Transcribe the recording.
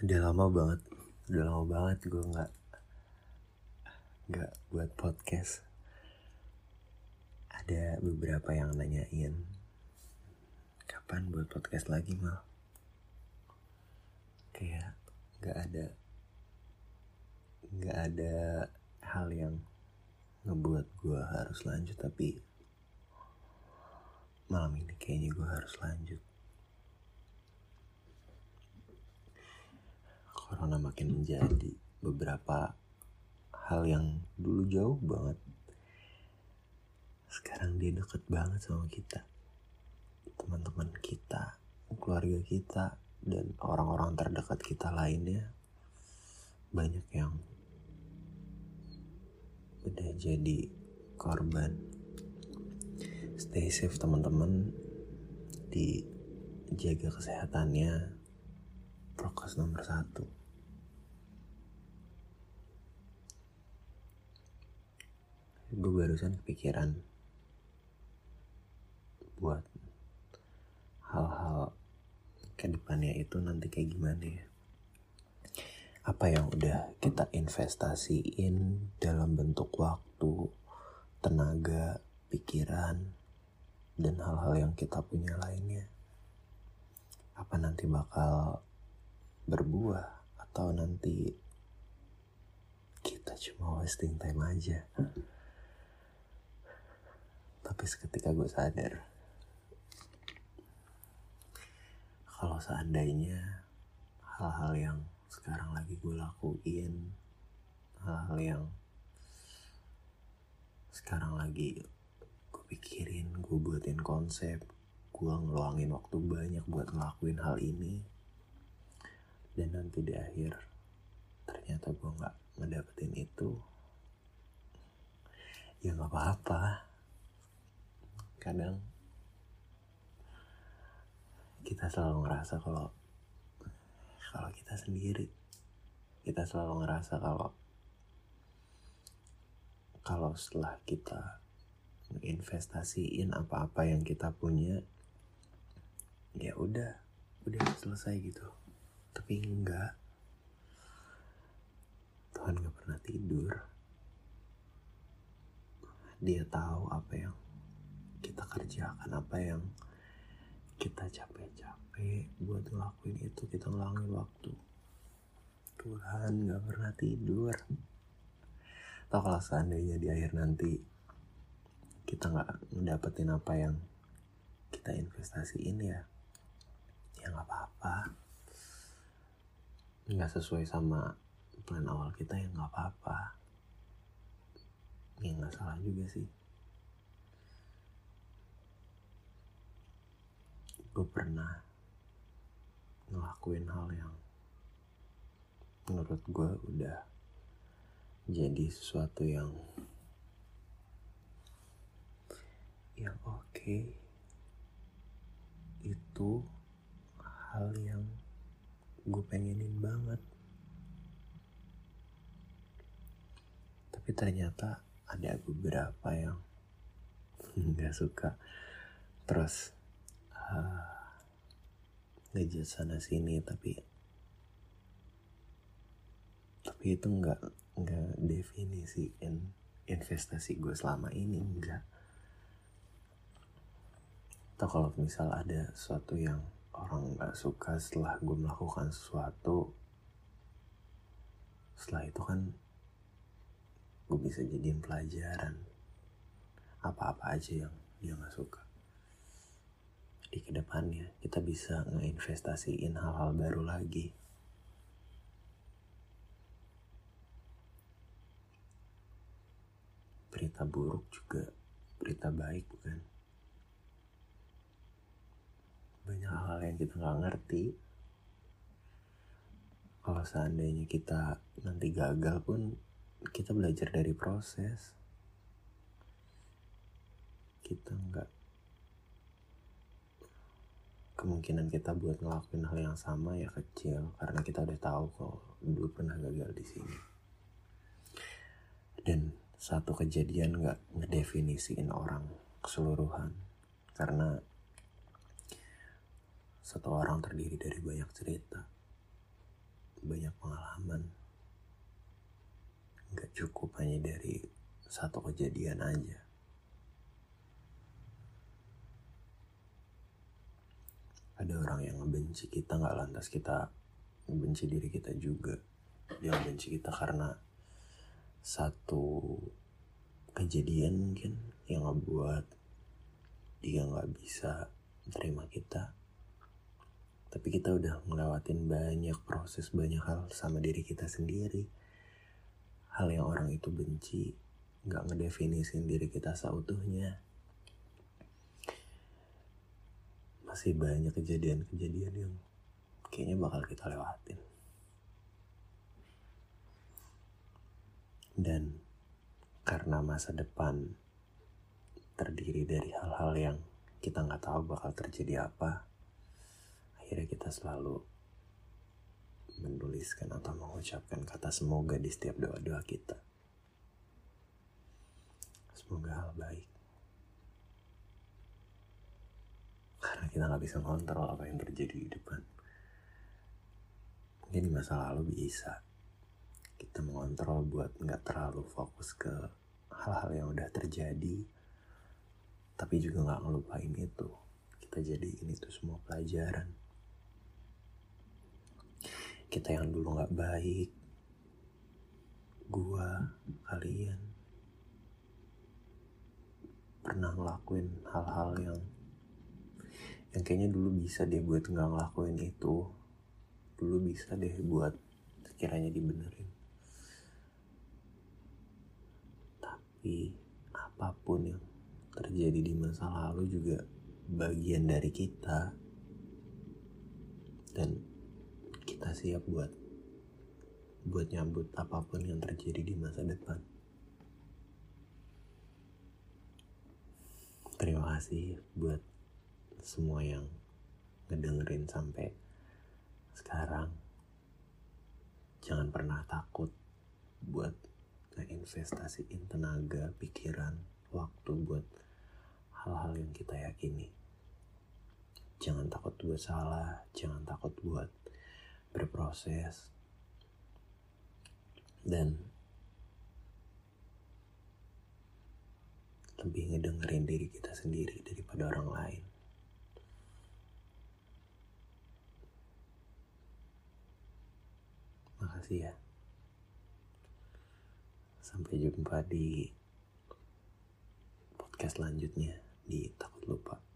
udah lama banget udah lama banget gue nggak nggak buat podcast. Ada beberapa yang nanyain kapan buat podcast lagi mal? Kayak nggak ada nggak ada hal yang ngebuat gue harus lanjut tapi malam ini kayaknya gue harus lanjut corona makin menjadi beberapa hal yang dulu jauh banget. Sekarang dia deket banget sama kita. Teman-teman kita keluarga kita dan orang-orang terdekat kita lainnya. Banyak yang udah jadi korban. Stay safe teman-teman. Dijaga kesehatannya. Prokes nomor satu gue barusan kepikiran buat hal-hal ke depannya itu nanti kayak gimana ya. Apa yang udah kita investasiin dalam bentuk waktu tenaga pikiran dan hal-hal yang kita punya lainnya. Apa nanti bakal berbuah atau nanti kita cuma wasting time aja tapi seketika gue sadar. Kalau seandainya hal-hal yang sekarang lagi gue lakuin hal-hal yang sekarang lagi gue pikirin gue buatin konsep gue ngeluangin waktu banyak buat ngelakuin hal ini dan nanti di akhir ternyata gue nggak ngedapetin itu ya nggak apa-apa kadang kita selalu ngerasa kalau kalau kita sendiri. Kita selalu ngerasa kalau kalau setelah kita investasiin apa-apa yang kita punya ya udah udah selesai gitu. Tapi enggak. Tuhan gak pernah tidur. Dia tahu apa yang kita kerjakan apa yang kita capek-capek buat ngelakuin itu kita ngelakuin waktu. Tuhan gak pernah tidur. Atau kalau seandainya di akhir nanti kita nggak ngedapetin apa yang kita investasiin ya ya nggak apa-apa. Nggak sesuai sama plan awal kita ya nggak apa-apa. Ya nggak salah juga sih gue pernah ngelakuin hal yang menurut gue udah jadi sesuatu yang yang oke okay. itu hal yang gue pengenin banget tapi ternyata ada beberapa yang nggak suka terus ngejat sana sini tapi tapi itu nggak nggak definisiin investasi gue selama ini enggak atau kalau misal ada sesuatu yang orang nggak suka setelah gue melakukan sesuatu setelah itu kan gue bisa jadiin pelajaran. Apa-apa aja yang dia nggak suka di ke depannya kita bisa ngeinvestasiin hal-hal baru lagi. Berita buruk juga berita baik bukan? Banyak hal yang kita nggak ngerti. Kalau seandainya kita nanti gagal pun kita belajar dari proses. Kita nggak kemungkinan kita buat ngelakuin hal yang sama ya kecil karena kita udah tahu kalau dulu pernah gagal di sini dan satu kejadian nggak ngedefinisiin orang keseluruhan karena satu orang terdiri dari banyak cerita banyak pengalaman. Nggak cukup hanya dari satu kejadian aja. Ada orang yang ngebenci kita nggak lantas kita ngebenci diri kita juga. Dia ngebenci kita karena satu kejadian mungkin yang ngebuat dia nggak bisa terima kita. Tapi kita udah ngelewatin banyak proses banyak hal sama diri kita sendiri. Hal yang orang itu benci nggak ngedefinisin diri kita seutuhnya masih banyak kejadian-kejadian yang kayaknya bakal kita lewatin dan karena masa depan terdiri dari hal-hal yang kita nggak tahu bakal terjadi apa akhirnya kita selalu menuliskan atau mengucapkan kata semoga di setiap doa-doa kita. Semoga hal baik. Karena kita nggak bisa kontrol apa yang terjadi di depan. Mungkin di masa lalu bisa. Kita mengontrol buat nggak terlalu fokus ke hal-hal yang udah terjadi. Tapi juga nggak ngelupain itu. Kita jadi ini tuh semua pelajaran kita yang dulu nggak baik, gua, kalian pernah ngelakuin hal-hal yang yang kayaknya dulu bisa deh buat nggak ngelakuin itu, dulu bisa deh buat sekiranya dibenerin. Tapi apa pun yang terjadi di masa lalu juga bagian dari kita dan kita siap buat buat nyambut apa pun yang terjadi di masa depan. Terima kasih buat semua yang ngedengerin sampai sekarang. Jangan pernah takut buat ngeinvestasiin tenaga, pikiran, waktu buat hal-hal yang kita yakini. Jangan takut buat salah, jangan takut buat berproses dan lebih ngedengerin diri kita sendiri daripada orang lain. Makasih ya. Sampai jumpa di podcast selanjutnya di Takut Lupa.